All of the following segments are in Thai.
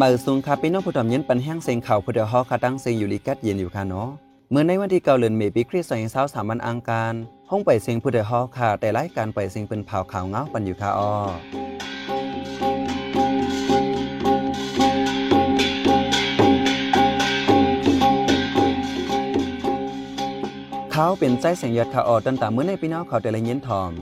มาสูงคาพี่น้องผู้ทำยินปันแห้งเสียงข่าวผู้เดียวฮอคาตั้งเสียงอยู่ลีกัดเย็นอยู่ค่ะเนาะเมื่อในวันที่เกาเดือนเมษปีคริสต์ศักราชสามวันอังการห้องไปเสียงผู้เดียวฮอค่ะแต่รายการไปเสียงเป็นเผาข่าวเงาปันอยู่ค่ะอ้อเขาเป็นใจเสียงยอดข่าวออตั้งแต่เมื่อในพี่น้องเขาแต่ละยินทอม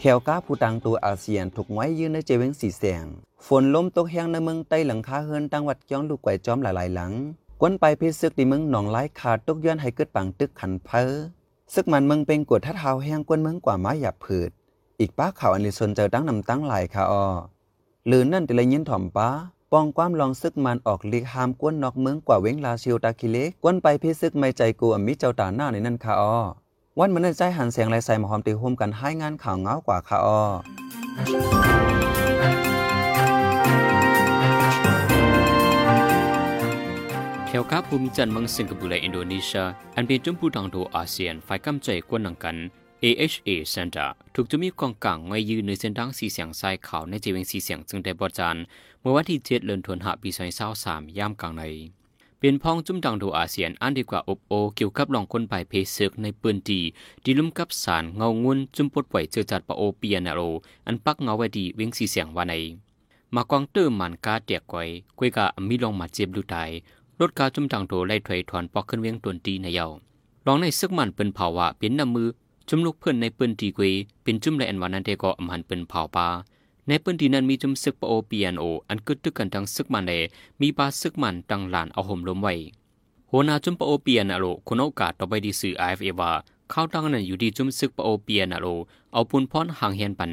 แถวก้าผู้ตังตัวอาเซียนถูกไว้ยืนในเจเวงสีแสง ฝนล้มตกแห้งในเมืองใต้หลังคาเฮือนตังวัดย้องลูกไก่จอมหลายๆหลัง กวนไปพิซึกในเมืองหนองไร้ขาดตกย้อนให้เกิดปังตึกขันเพอซึกมันเมืองเป็นกวดทัดเท้าแห้งกวนเมืองกว่าไม้หยับผืด อีกป้าข่าวอันลิสนเจอตั้งนำตั้งหลายค่ะออหรือนั่นแต่ละยินถ่อมป้าปองความลองซึกมันออกลีกหามกวนนอกเมืองกว่าเว้งลาชิวตาคิเล็กกวนไปพิซึกไม่ใจกูอมิเจ้าตาหน้าในนั่นค่ะออ วันมันใจหันเสียงไรใส่หมอมตีโฮมกันให้งานข่าวเงากว่าค่ะออเที่ยวกับภูมิจันเมืองสิงคโปร์และอินโดนีเซียอันเป็นจุมผู้ทางโดอาเซียนฝ่ายกำใจกวนหนังกัน AHA Center ถูกจะมีกองกลางไว้ยืนในเส้นทางสีเสียงทรายขาวในจีเวงสีเสียงจึงได้บอจานเมื่อวันที่เจ็ดเดือนธันวาคมปี2023ยามกลางใน เป็นพ้องจุ่มดังโดอาเซียนอันดีกว่าอบโอเกี่ยวกับลองคนไปเพซึกในปืนดีดีลุ่มกับสารเงางุนจุ่มปดไหวเจอจัดปะโอเปียนาโรอันปักเงาไว้ดีเวงสีเสียงว่าในมากองเติมมันกาเตียกไว้กวยกะมีลองมาเจ็บดูตายรถกาจุ่มดังโดไล่ถอยถอนปอกขึ้นเวียงตวนตีในเยาลองในซึกมันเป็นภาวะเป็นน้ำมือจุ่มลูกเพื่อนในปืนดีกวยเป็นจุ่มแลอันวันนั้นเทก็อำหันเป็นเผาปลา ในพื้นที่นั้นมีจุมซึกปโอปียนโอ อันกึดตึกกันทั้งซึกมันเลมีปลาซึกมันตังหลานเอาห่มล้มไว้หัวหน้าจุมปโอปียนโอคนโอกาสต่อไปดีสื่อไอเอฟเอว่าเข้าตั้งนั้นอยู่ที่จุมซึกปโอปียนโอเอาปุนพรห่างเฮียนปัน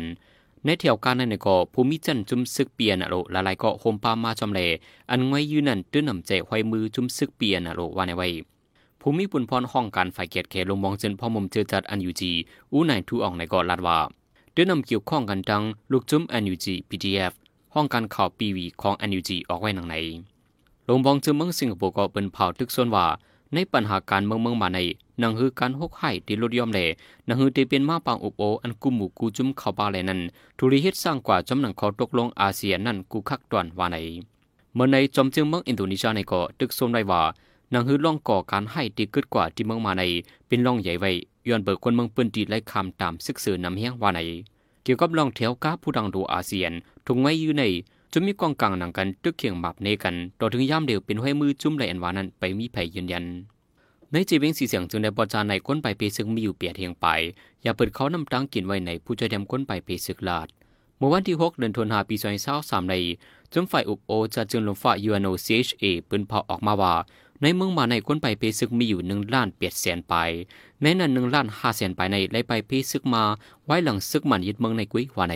ในแถวการนั้นก็ภูมิจันจุมซึกเปียนโรละลายก็โฮมปามาจอมเลอันไว้ยืนนั่นตื้นนำใจไว้มือจุมซึกเปียนโรว่าในไว้ภูมิปุนพรห้องการฝ่ายเกียรติเขลงมองเจนพ่อมุมเจอจัดอันอยู่จีอู้นายทูอ่องในก็ลาดว่า เดินนำเกี่ยวข้องกันดังลูกจุ้ม NUG PDF ห้องการข่าวปีวีของ NUG ออกไว้หนังในลงบองเจอเมืองสิงคโปร์ก็เป็นเผาทึกส่วนว่า ในปัญหาการเมืองเมืองมาในนังฮือการหกไห้ที่ลดย่อมแลนังฮือที่เป็นมาปางอุปโออันกุมหมู่กูจุ้มเข้าบาแลนั้นทุริเฮ็ดสร้างกว่าจำหนังขอตกลงอาเซียนนั่นกูคักตวนว่าในเมื่อในจอมจียงเมืองอินโดนีเซียในก็ตึกส่วนไว้ว่านังฮือล่องก่อการให้ที่เกิดกว่าที่เมืองมาในเป็นล่องใหญ่ไว้ ย้อนเบิกคนเมืองปืนตีไล่คำตามซึกซือนำเฮียงว่าในเกี่ยวกับลองแถวกาผู้ดังดูอาเซียนถุงไว้อยู่ในจะมีกองกลางหนังกันตึกเคียงบับในกัน ต่อถึงย่ามเดียวเป็นห้อยมือจุ่มไหลอันวานั้นไปมีไผยืนยัน ในจีเวงสีเสียงจึงได้บอจานในก้นไปเพซึงมีอยู่เปียดเทียงไป อย่าเปิดเขานำตังกินไว้ในผู้ใจดำก้นไปเพซึกลาดเมื่อวันที่ 6 เดือนธันวาคมปี2023ในจมฝ่ายอุปโอจะจึงลงฝ่าย UNOCHA ปืนเผาออกมาว่า ในเมืองมาในก้นไปเพซึกมีอยู่1ล้าน8แสนไป ในนั้น1ล้าน5แสนไปในไล่ไปเพซึกมาไว้หลังซึกมันยึดเมืองในกุ้ยว่าใน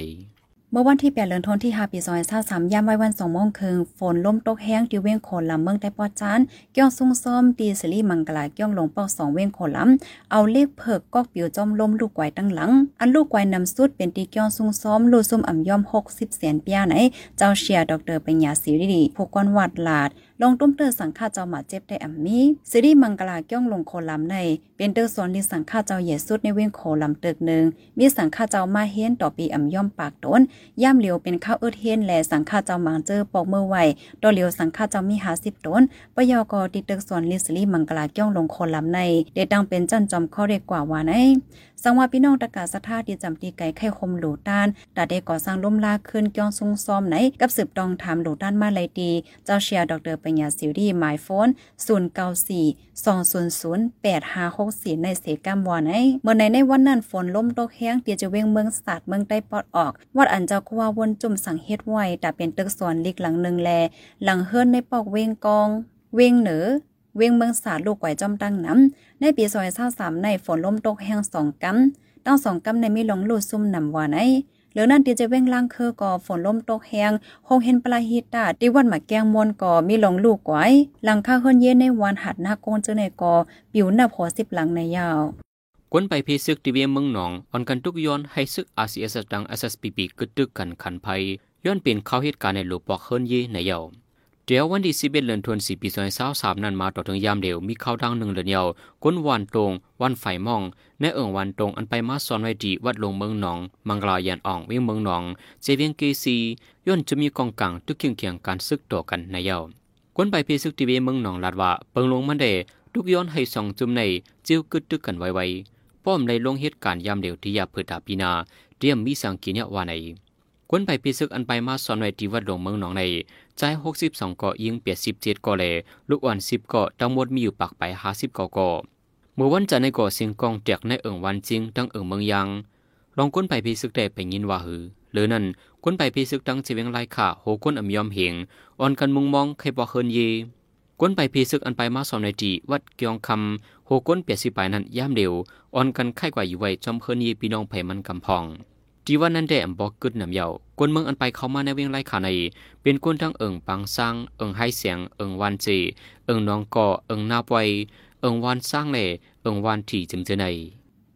เมื่อวันที่8เดือนธันวาคมที่5ปี2023ยามไว้วัน2โมงครึ่งฝนลมตกแห้งที่เวียงโขลำเมืองได้ปอจานเกี่ยวซุ่งซ้อมตีสลีมังกลาเกี่ยวลงปอก2เวียงโขลำเอาเลขเพิกกอกปิวจอมลมลูกไกวตั้งหลัง อันลูกไกวนำสุดเป็นตีเกี่ยวซุ่งซ้อมลูซุ่มอ่ำย่อม60แสนเปียไหน เจ้าเชียร์ดรปัญญาศิริผู้กวนวัดลาด ลงตุ้มเตอร์สังฆาเจ้าหมาเจ็บได้อ่ำมีสิริมังกลาเกี่ยวลงโคลำใน เป็นเตอร์สอนลิสังฆาเจ้าเหยสุดในเวียงโคลำตึกหนึ่งมีสังฆาเจ้ามาเฮียนต่อปีอ่ำย่อมปากต้นย่ำเหลียวเป็นข้าวเอิดเฮียนแลสังฆาเจ้ามังเจอปอกเมื่อไหวดอเหลียวสังฆาเจ้ามีหาสิบต้นปยกอติเตึกสอนลิสลีมังกลาเกี่ยวลงโคลำในได้ตั้งเป็นจันจอมข้อเรียกกว่าว่าในสังว่าพี่น้องตะกาสถาที่จำตีไก่ไข่คมหลูต้านดาได้ก่อสร้างล่มลาขึ้นเกี่ยวซุงซ้อมไหนกับสืบตองถามหลูต้านมาเลยดีเจ้าเชียร์ดรปัญญาสิวดีหมายโฟน094 200 8564ในเสกัมวานไอเมื่อในในวันนั้นฝนล้มตกแห้งเตียจะเวงเมืองศาสตร์เมืองใต้ปอดออก วัดอันเจ้าควาวนจุ่มสังเฮ็ดไว้แต่เป็นตึกสอนลิกหลังหนึ่งแล หลังเฮิรนในปอกเวงกอง เวงเหนือเวงเมืองศาสตร์ลูกไก่จอมตั้งน้ำในปีซอยเศร้าสามในฝนล้มตกแห้งสองกำตั้งสองกำในมีหลงลูดซุ่มนำวานไอ เหลือนั่นที่จะเว้งล่างคือก่อฝนล้มตกแหงคงเห็นปลาฮิตาที่วันหมาแกงมวนก่อมีหลงลูกก้หลังคาเฮิรนเย็นในวันหัดหน้าโกนเจอในก่อปิวหน้าพอสิบหลังในยาวกวนไปเพซึกที่เวียงเมืองหนองออนกันทุกย้อนให้ซึกอาซีเอสดัง SSPP กึดตึกกันขันภัยย้อนเป็นข้าเหตุการณ์ในหลวปอกเฮิรนเยในยาว เดี๋ยววันที่สิบเอ็ดเดือนธันวาคมปีสองพันสามนั้นมาต่อถึงยามเดียวมีข่าวดังหนึ่งเดือนเดียวก้นวันตรงวันไฟมองในเอิงวันตรงอันไปมาซ้อนไว้ดีวัดลงเมืองหนอง มังกลายันอ่องเวียงเมืองหนองเจเวียงเกซีย่นจะมีกองกลางทุกเคียงเคียงการซึกต่อกันในเยาวก้นไปเพซึกทีเวเมืองหนองลาดว่าเปิงลงมันเดทุกย้อนให้สองจุมในจิ้วกึดตึกกันไวๆป้อมในลงเหตุการณ์ยามเดียวที่ยาเพื่อตาปีนาเตรียมมีสังกินเนี่ยว่าในกวนไปพิซึกอันไปมาสอนไว้ที่วัดหลวงเมืองหนองใน ใจหกสิบสองเกาะยิงเปียสิบเจ็ดเกาะเลลูกอ่อนสิบเกาะทั้งหมดมีอยู่ปากไปห้าสิบเกาะเกาะเมื่อวันจันทร์ในเกาะเสียงกองแจกในเอิงวันจริงตั้งเอิงเมืองยัง ลองก้นไปพิซึกได้ไปยินว่าหือหรือนั่นก้นไปพิซึกตั้งเจวิงไล่ข่าโหก้นอมยอมเหงอ่อนกันมุงมองใครบอกเฮินเยก้นไปพิซึกอันไปมาสอนในที่วัดเกียงคำโหก้นเปียสิไปนั้นย่ามเดียวอ่อนกันไข่กว่าอยู่ไว้จอมเฮินเยพี่น้องไผมันกำพอง จีวันนั้นแดมบอกกึดนำเยาวกวนเมืองอันไปเข้ามาในเวียงไร่ขาใน เป็นกวนทั้งเอิงปังสร้างเอิงไฮเสียงเอิงวันเจเอิงนองก่อเอิงนาปวยเอิงวันสร้างเล่เอิงวันที่จึงเจอใน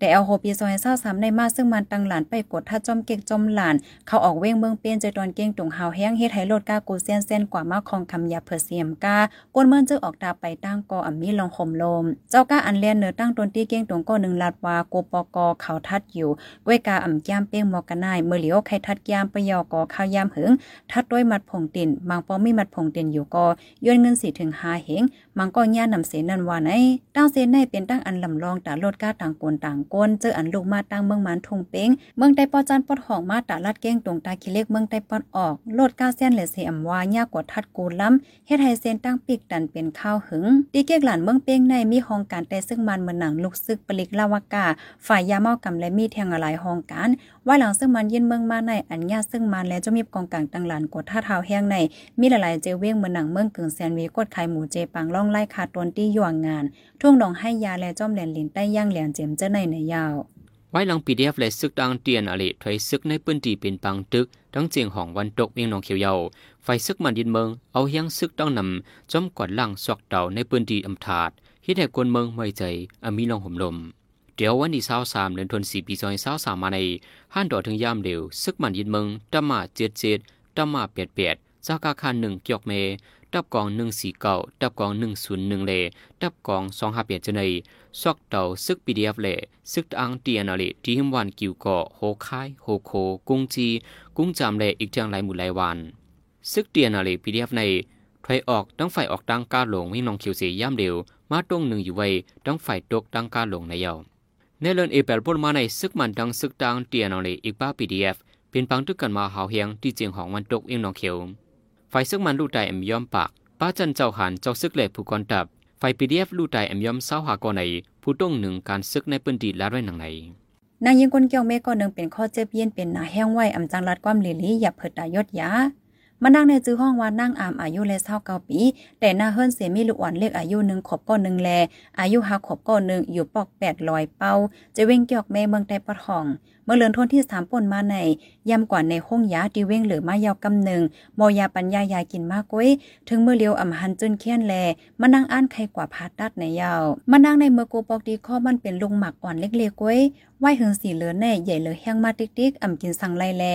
แต่เอาโฮปีซอยเศร้าสามในมาซึ่งมันตังหลานไปกดถ้าจอมเก่งจอมหลาน เขาออกเว้งเมืองเปี้ยนเจตอนเก่งตรงหาวแห้งเฮ็ดให้โลดก้ากูเซียนเส้นกว่ามาคองคำยาเผือเสียมก้ากวนเมืองจึงออกตาไปตั้งกออัมมีลองข่มลม เจ้าก้าอันเลียนเนือตั้งตนที่เก่งตรงก็หนึ่งลาดวาโกปอกเขาทัดอยู่ก้วยกาอ่ำย่ามเป้งมอกกันายเมื่อเหลียวใครทัดย่ามปยอกอข้าวยามหึง ทัดด้วยมัดผงตินบางปอมีมัดผงตินอยู่ก็ย้อนเงินสี่ถึงหาเหงมังก็ย่านำเสนันว่าไหนตั้งเสนในเป็นตั้งอันลำลองตาโลดก้าต่างกวนต่างก้นเจออันลูกมาตั้งเมืองมันทงเป้งเมืองไต้ปอจันปอดห้องมาตาลัดเก้งตรงตาคิเล็กเมืองไต้ปอดออกโลดก้าเส้นเหลือเสียมว่ายากกว่าทัดกูล้ำเฮ็ดให้เส้นตั้งปีกดันเป็นข้าวหึงตีเก้กหลานเมืองเป้งในมีห้องการแต่ซึ่งมันเหมือนหนังลูกซึกปลิกลาวากาฝ่ายยาเมากำและมีแทงอะไรห้องการว่าหลังซึ่งมันยินเมืองมาในอันญาซึ่งมันและจะมีกองกลางตังหลานกดท่าเท้าแห้งใน มีหลายๆเจเว้งเมือนหนังเมืองกึ่งแซนวีกดไข่หมูเจปังล่องไล่ขาดตนที่ย่วงงาน ทุ่งดองให้ยาและจ้อมแหลนลินใต้ย่างเหลียงเจมเจ้าในในยาวไว้หลังปีเดียฟและซึกดังเตียนอลิถอยซึกในปื้นตีเป็นปังตึกทั้งเจียงของวันตกเวียงนองเขียวเยาไฟซึกมันดินเมืองเอาเฮียงซึกต้องนำจอมกอดล่างสอกเต่าในปื้นตีอำถาดฮิดให้กวนเมืองไม่ใจอมีลองห่มลม เดี๋ยววันที่เศร้าสามเดือนธันวาคมปีสองเศร้าสามมาในห้านดอถึงยามเดียวซึกมันยินเมืองตมาเจ็ดเจ็ดตมาเปียดเปียดจากาคาหนึ่งเกียวเมดับกองหนึ่งสี่เก้าดับกองหนึ่งศูนย์หนึ่งเลดับกองสองห้าเปียดเจนยซอกเต่าซึกปีเดียฟเลซึกอังเตียนอลิที่หิมวันกิวก่อโฮคายโฮโค กุ้งจีกุ้งจามเลอีกจังหลายหมู่หลายวันซึกเตียนอลิปีเดียฟในถอยออกตั้งไฟออกตั้งกาหลงให้น้องเขียวเสียย่ำเดียวมาตรงหนึ่งอยู่ไว้ตั้งไฟตกตั้งกาหลงในเยา ในเลือนเอเปลพ่นมาในซึกมันดังซึกดังเตียนอเลิอีกบ้าปีดียฟเป็นปังตึกกันมาหาวเฮียงที่เจียงของวันตกเอียงน้องเขียวไฟซึกมันลูกใจเอ็มยอมปากป้าจันเจ้าหันเจ้าซึกเล็กผู้กอนตับไฟปีดียฟลู่ใจเอ็มยอมเศร้าหากอในผู้ต้องหนึ่งการซึกในปืนดีและด้วยหนังในนางยิงคนเกี่ยวเมฆก็หนึ่งเป็นข้อเจ็บเย็นเป็นหนาแห้งไหวอำจังรัดความลิลีอย่าเผิดตายดยา มานั่งในจื้อห้องว่านั่งอามอายุเลเท่าเก้าปี แต่หน้าเฮิรนเสียมีลูกอ่อนเลขอายุหนึ่งขบก้อนหนึ่งแล อายุหักขบก้อนหนึ่งอยู่ปอกแปดลอยเป้า จะเว้งเกี่ยวกแม่เมืองแต้ปะทองเมื่อเลือนทนที่สามป่นมาในย่ำกว่าในห้องยาที่เว้งหรือมายาวกำหนึ่งโมยาปัญญายากินมากก้ยถึงเมื่อเลียวอ่ำหันจนเคียนแลมานั่งอ่านใครกว่าพาตัดในยาวมานั่งในเมื่อกูปอกดีข้อมันเป็นลงหมักอ่อนเล็กๆก้ยไหวหึงสีเหลือแน่ใหญ่เลยแห้งมาติ๊กๆอ่ำกินสั่งไล่แล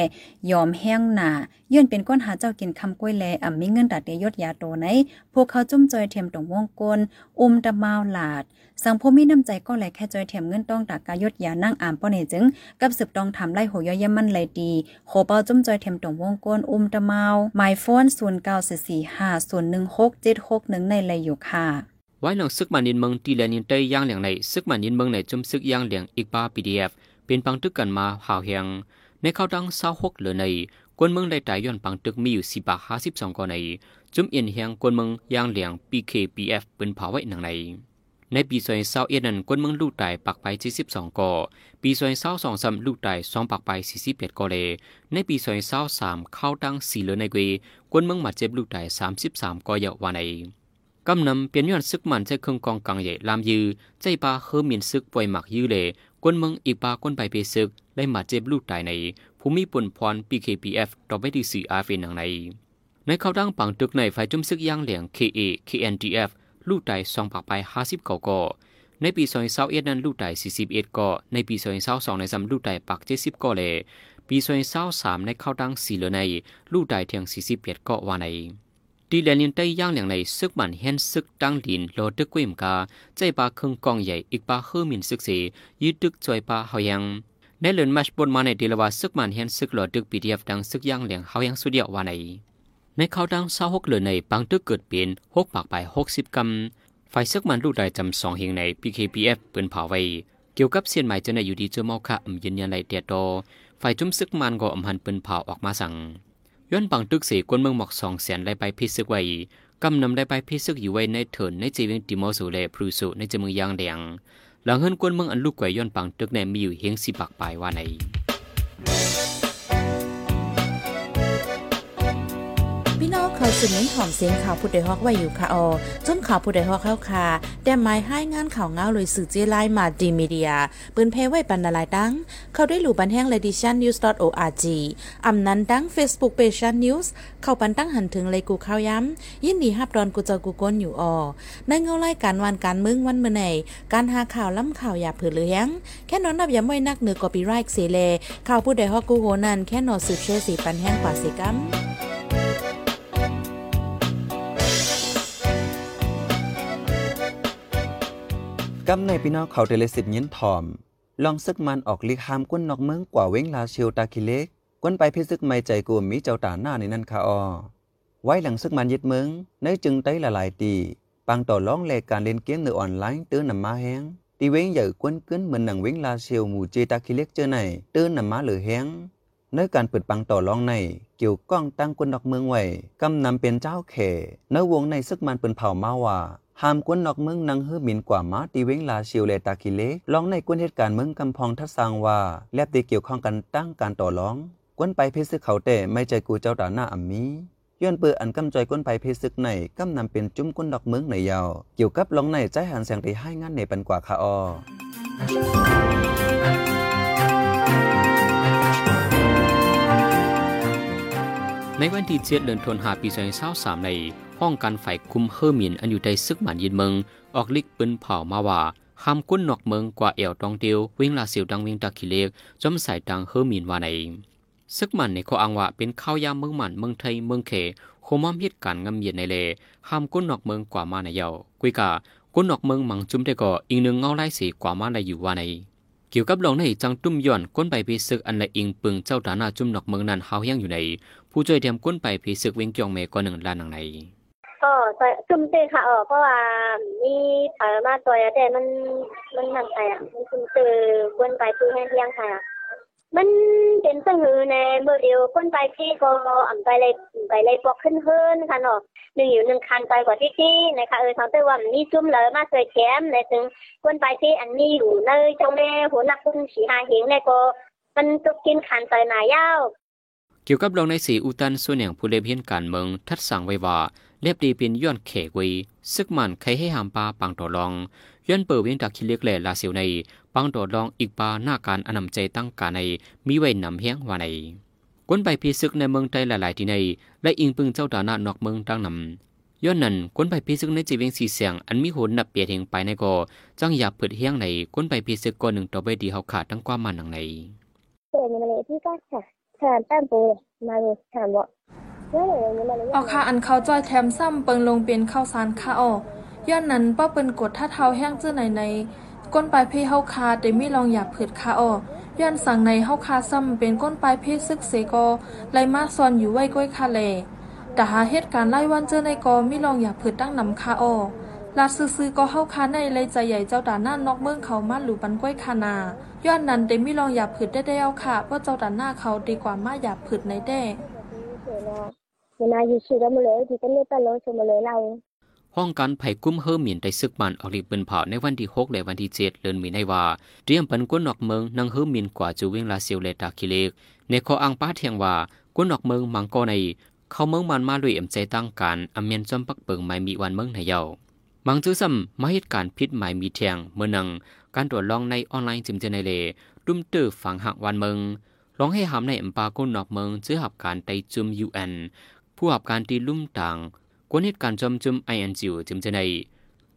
ยอมแห้งหนายื่นเป็นก้นหาเจ้ากินคำกล้วยแลอ่ำมีเงินตัดเดยศยาโตไหนพวกเขาจุ่มจอยเทียมตรงวงกล อุ้มตะมาวหลาด สังพมีน้ำใจก็แลแค่จอยเทียมเงินต้องตากกายศยานั่งอ่ามป้อเนจึง กับสืบต้องทำไล่โหย่อยมันเลยดีโคเปาจุ่มจอยเทียมตรงวงกลอุ้มตะมาไมโฟนศูนย์เก้าสี่สี่ห้าศูนย์หนึ่งหกเจ็ดหกหนึ่งในเลยอยู่ค่ะไว้หลังซึกมันนินเมืองตีแลนินเตยย่างเหลียงในซึกมันนินเมืองในจุ่มซึกย่างเหลียงอีกบ้าพีดีเอฟเป็นปังตึกกันมาหาวเฮียงในเข้าดังเศร้าหกเหลือในกวนเมืองได้ตายย้อนปังตึกมีอยู่สิบาห้าสิบสองกอในจุ่มเอียนเฮียงกวนเมืองย่างเหลียง PKPF เป็นเผาไว้หนังใน ในปีซอยเศร้าเอ็ดนั้นกวนเมืองลูกตายปักไปสี่สิบสองกอปีซอยเศร้าสองซ้ำลูกตายสองปักไปสี่สิบเอ็ดกอเลย ในปีซอยเศร้าสามเข้าดังสี่เหลือในเกวกวนเมืองมาเจ็บลูกตายสามสิบสามกอเยาวันในกำนำเปลี่ยนย้อนซึกมันใช้เครื่องกองกลางใหญ่ลามยือใจปลาเฮอมีนซึกป่วยหมักยื้อเลยกวนเมืองอีกปาก้นไปเปซึกได้มาเจ็บลูกตายในภูมิปุ่นพร PKPF ต่อไปที่สี่อาเฟนหนังในในเขาดังปังตึกในฝ่ายจุ่มซึกย่างเหลียง KA KNDF ลูกตายสองปากไปห้าสิบเก้าก่อในปีสองเศร้าเอ็ดนั้นลูกตายสี่สิบเอ็ดก่อในปีสองเศร้าสองในซ้ำลูกตายปักเจ็ดสิบก่อเลยปีสองเศร้าสามในเข้าดังสี่เหลือในลูกตายเทียงสี่สิบเอ็ดก่อว่าในตีแลนินใต้ย่างอย่างในซึกมันเห็นซึกตั้งดินโลตึกกุ้มกาใจปาเครื่องกองใหญ่อีกปลาเฮือมินซึกเสยืดตึกจอยปลาเฮายังในเลือนมัชบนมาในเดลวาซึกมันเห็นซึกโลตึกปีเดียฟดังซึกย่างเหลียงเฮายังสุดเดียววาใน ในเขาดังเศร้าหกเลือนในบางตึกเกิดเปลี่ยนหกปากไปหกสิบกำไฟซึกมันลูกได้จำสองเฮงใน PKPF ปืนเผาไว้ เกี่ยวกับเสียนหมายจะในอยู่ดีเจอเมาค่ะอำยืนยันในเตียโตไฟจุ้มซึกมันก็อ่ำหันปืนเผาออกมาสั่ง ย้อนปังตึกสียกวนเมืองหมอกสองแสนไล่ไปพิซึกไว้กำนำได้ไปพิซึกอยู่ไว้ในเถินในจีเวงติมอสูเลพรูสุในจมือยางแดงหลังเฮินกวนเมืองอันลูกไก่ย้อนปังตึกในมีอยู่เฮงสิปักปลายว่าใน อยสืบเน้นหอมเสียงข่าวผู้ใดฮอกไว้อยู่ค่ะออจนข่าวผู้ใดฮอกเข้าค่ะแต่หมายให้งานข่าวเงาเลยสื่อเจไลมาดีมีเดียปืนเพไว้ปันนาลายดัง เข้าด้วยหลู่บันแห้ง l e d i t i o n news org อำนั้นดัง Facebook p a g e news เข้าปันตั้งหันถึงเลยกูข้าวย้ำ ยินดีฮับดอนกูเจอกูก้นอยู่ออในเงาไล่การวันการมึงวันเมื่อไหนการหาข่าวล้ำข่าวอย่าเผื่อเลี้ยงแค่นอนนับอย้ำไว้นักเหนือกอปีไรค์เสเลข่าวผู้ใดฮอกกูโหนันแค่นอสืบเชื่อสีปันแห้งกว่าสิกัม กำในพี่น้องเขาเทเลสิทธิ์ยินทอม ลองซึกมันออกลิกหามก้นนอกเมืองกว่าเว้งลาเชียวตาคิเล็กก้นไปพิซึกไม่ใจกูมีเจ้าตาหน้าในนั้นคาออไว้หลังซึกมันยึดเมืองในจึงไต้ละลายตีปังต่อร้องเลการเล่นเกมในออนไลน์ตื้อนำมาแห้งตีเว้งใหญ่กวนกึ้นเหมือนหนังเว้งลาเชียวหมู่เจตาคิเล็กเจอไหนตื้อนำมาหรือแห้งในการเปิดปังต่อร้องในเกี่ยวก้องตั้งกวนนอกเมืองไว้กำนำเป็นเจ้าเขในวงในซึกมันเป็นเผ่ามาว่า หามกวนนอกเมืองนังฮื้อมินกว่ามาตีเว้งลาชิวเลตาคิเลลองในกวนเหตุการณ์เมืองกำพองทัดสร้างว่าแลบตีเกี่ยวข้องกันตั้งการต่อรอง กวนไปเพซึกเขาแต่ไม่ใจกูเจ้าตาหน้าอัมมีย้อนเปืออันกำจอยกวนไปเพซึกในกำนำเป็นจุ้มกวนดอกเมืองในยาว เกี่ยวกับลองในใจหันแสงที่ให้งานในปันกว่าคาออ ในวันที่เจ็ดเดือนธันวาปีสองพันสามในห้องการฝ่ายคุมเฮอร์มินอันอยู่ในซึกหมันยินเมือง ออกลิกปืนเผามาว่าห้ามกุ้นนอกเมืองกว่าเอวตองเดียววิ่งลาสียวดังวิ่งตะกิเลกจอมใส่ดังเฮอร์มินว่าในซึกมันในข้ออ้างว่าเป็นข้าวยามเมืองหมันเมืองไทยเมืองเขโคมอมเหตุการณ์งำเย็นในเลห้ามกุ้นนอกเมืองกว่ามาในเยากุยกากุ้นนอกเมืองมังจุ้มได้ก็อีกหนึ่งเงาไล่สีกว่ามาในอยู่ว่าในเกี่ยวกับหลองในจังตุ้มย่อนก้นไปพีศึกอันละอิงปึงเจ้าดานาจุ่มนอกเมืองนั้นเฮายังอยู่ใน ผู้ช่วยเตรียมก้นไปพีศึกเวงจองเมก็หนึ่งล้านหนังในก็จุ่มเตค่ะเออเพราะว่ามีถอยมาตัวแต่มันมันนั่นไปอะมันจุ่มเตก้นไปที่แห้งเที่ยงค่ะมันเป็นสหือในเมื่อเดียวก้นไปที่ก็อ่ำไปเลยไปเลยปอกขึ้นเฮินค่ะเนาะหนึ่งอยู่หนึ่งคันไปกว่าที่ที่นะคะเออทางเตว่ามันมีจุ่มเลยมาเคยแคมในถึงก้นไปที่อันนี้อยู่ในจงแม่หัวนักพุ่งสีหาเหงในก็มันตุกกินคันไปหนายาว กี่ยวกับรองในสีอุตันส่วนอย่างผู้เลี้ยงการเมืองทัดสั่งไว้ว่าเรียบดีเป็นย้อนเขกวีซึกมันใครให้หามปลาปังต่อรองย้อนเปิดเวียงดักคิเล็กแหล่ลาเสียวในปังต่อรองอีกปลาหน้าการอนำใจตั้งการในมีไว้นำเฮียงว่าในก้นไปพีซึกในเมืองไทยหลาย ๆ ที่ในและอิงปึงเจ้าดานานอกเมืองตั้งนำย้อนนั้นก้นไปพีซึกในจีเวียงสีเสียงอันมีโหนนับเปียเฮงไปในก็จังอยากเปิดเฮียงในก้นไปพีซึกก่อนหนึ่งต่อไปดีเขาขาดทั้งความมันหนังในเปิดมาเลยที่ก็ค่ะ ถามแป้นปูมาเลยถมว่าเอาค่าอันเขาจอยแถมซ้ำเปิงลงเป็นข้าวสารค่าออย้อนนั้นป้าเปิ้นกดถ้าเท้าแห้งเจ้าไหนในก้นปลายเพเฮาคาแต่มีลองอยากผืดค่าออย้อนสั่งในเฮาคาซ้ำเป็นก้นปลายเพซึกเสกอไลมาซอนอยู่ไว้ก้อยคาเลแต่หาเหตุการณ์ไล่วันเจอในกอมีลองอยากผืดตั้งนำค่าออ ลาซื้อๆก็เฮาคาในเลยใจใหญ่เจ้าด่านหน้านอกเมืองเขามาหลูปันก้อยคานาย้อนนั้นเตมีลองอยากผืดได้ได้เอาค่ะเพราะเจ้าด่านหน้าเขาดีกว่ามาอยากผืดในแด้เวลาอยู่ชื่อแล้วมาเลยที่ก็เลือกตลอดชมมาเลยเราห้องการไผ่กุ้มเฮอร์มินได้ซึกมันออกลีเปินเผาในวันที่6และวันที่7เดือนมีนาว่าเตรียมปันก้นนอกเมืองนังเฮอร์มินกว่าจูเวงลาเซียวเลตาคิเลกในข้ออ้างป้าเทียงว่าก้นนอกเมืองมังกอใน เขาเมืองมันมาด้วยเอ็มใจตั้งการอเมียนจอมปักเปิงไม่มีวันเมืองในเยา มังจื้อซ้ำมาเหตุการณ์พิษหมายมีเทียงเมื่อนังการตรวจลองในออนไลน์จิมเจนเลดุมตื้อฝังหักวันเมืองลองให้หามในอัมปาก้นนอกเมืองจื้อหับการไตจุมยูเอ็นผู้หับการตีลุ่มต่างกวนเหตุการณ์จอมจุมไอเอ็นจิวจึงจะใน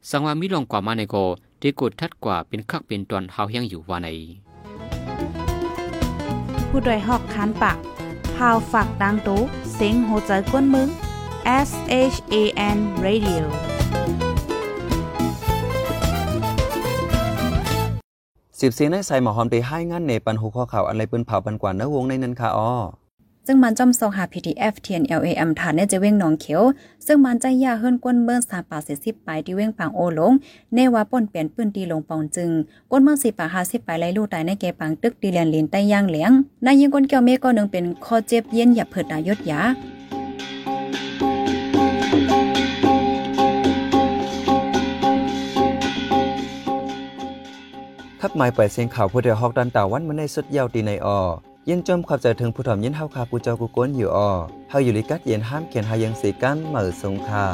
สังว่ามีลองกว่ามาในโกที่กดทัดกว่าเป็นคักเป็นตอนเฮาเฮียงอยู่ว่าในผู้ดยหอกคานปากพาวฝากดังตู้เสียงโหใจกวนมึง S H A N Radio สิบเสียงในใส่หมอหอมไปให้งานในปันหูข้อข่าวอะไรปิ้นเผาปันกว่าเนื้อวงในนั้นค่ะอ้อซึ่งมันจอมซองหา PTF TNLAM ฐานในจะเว้งหนองเขียว ซึ่งมันใจยาเฮิรนก้นเบิ้นสาป่าเสสิบไปที่เว้งปางโอลง เนว่าป่นเปลี่ยนปืนตีลงปองจึง ก้นเบิ้นสิป่าหาสิบไปไล่ลู่ตายในเกปังตึกดีเลียนลินใต้ย่างเหลียงนายยิงก้นเกียวเมก็หนึ่งเป็นคอเจ็บเย็นอย่าเผิดดายศยา ดหมายปล่อยเสียงข่าวผู้เดียวฮอกดันตาวันมันในสุดยาวตีในออยินจมขอบใจถึงผู้ถ่อมยินเฮาคากูเจ้ากูก้นอยู่ออเฮาอยู่ลิกัดเย็นห้ามเขียนหายังสีกันเหมือสงคา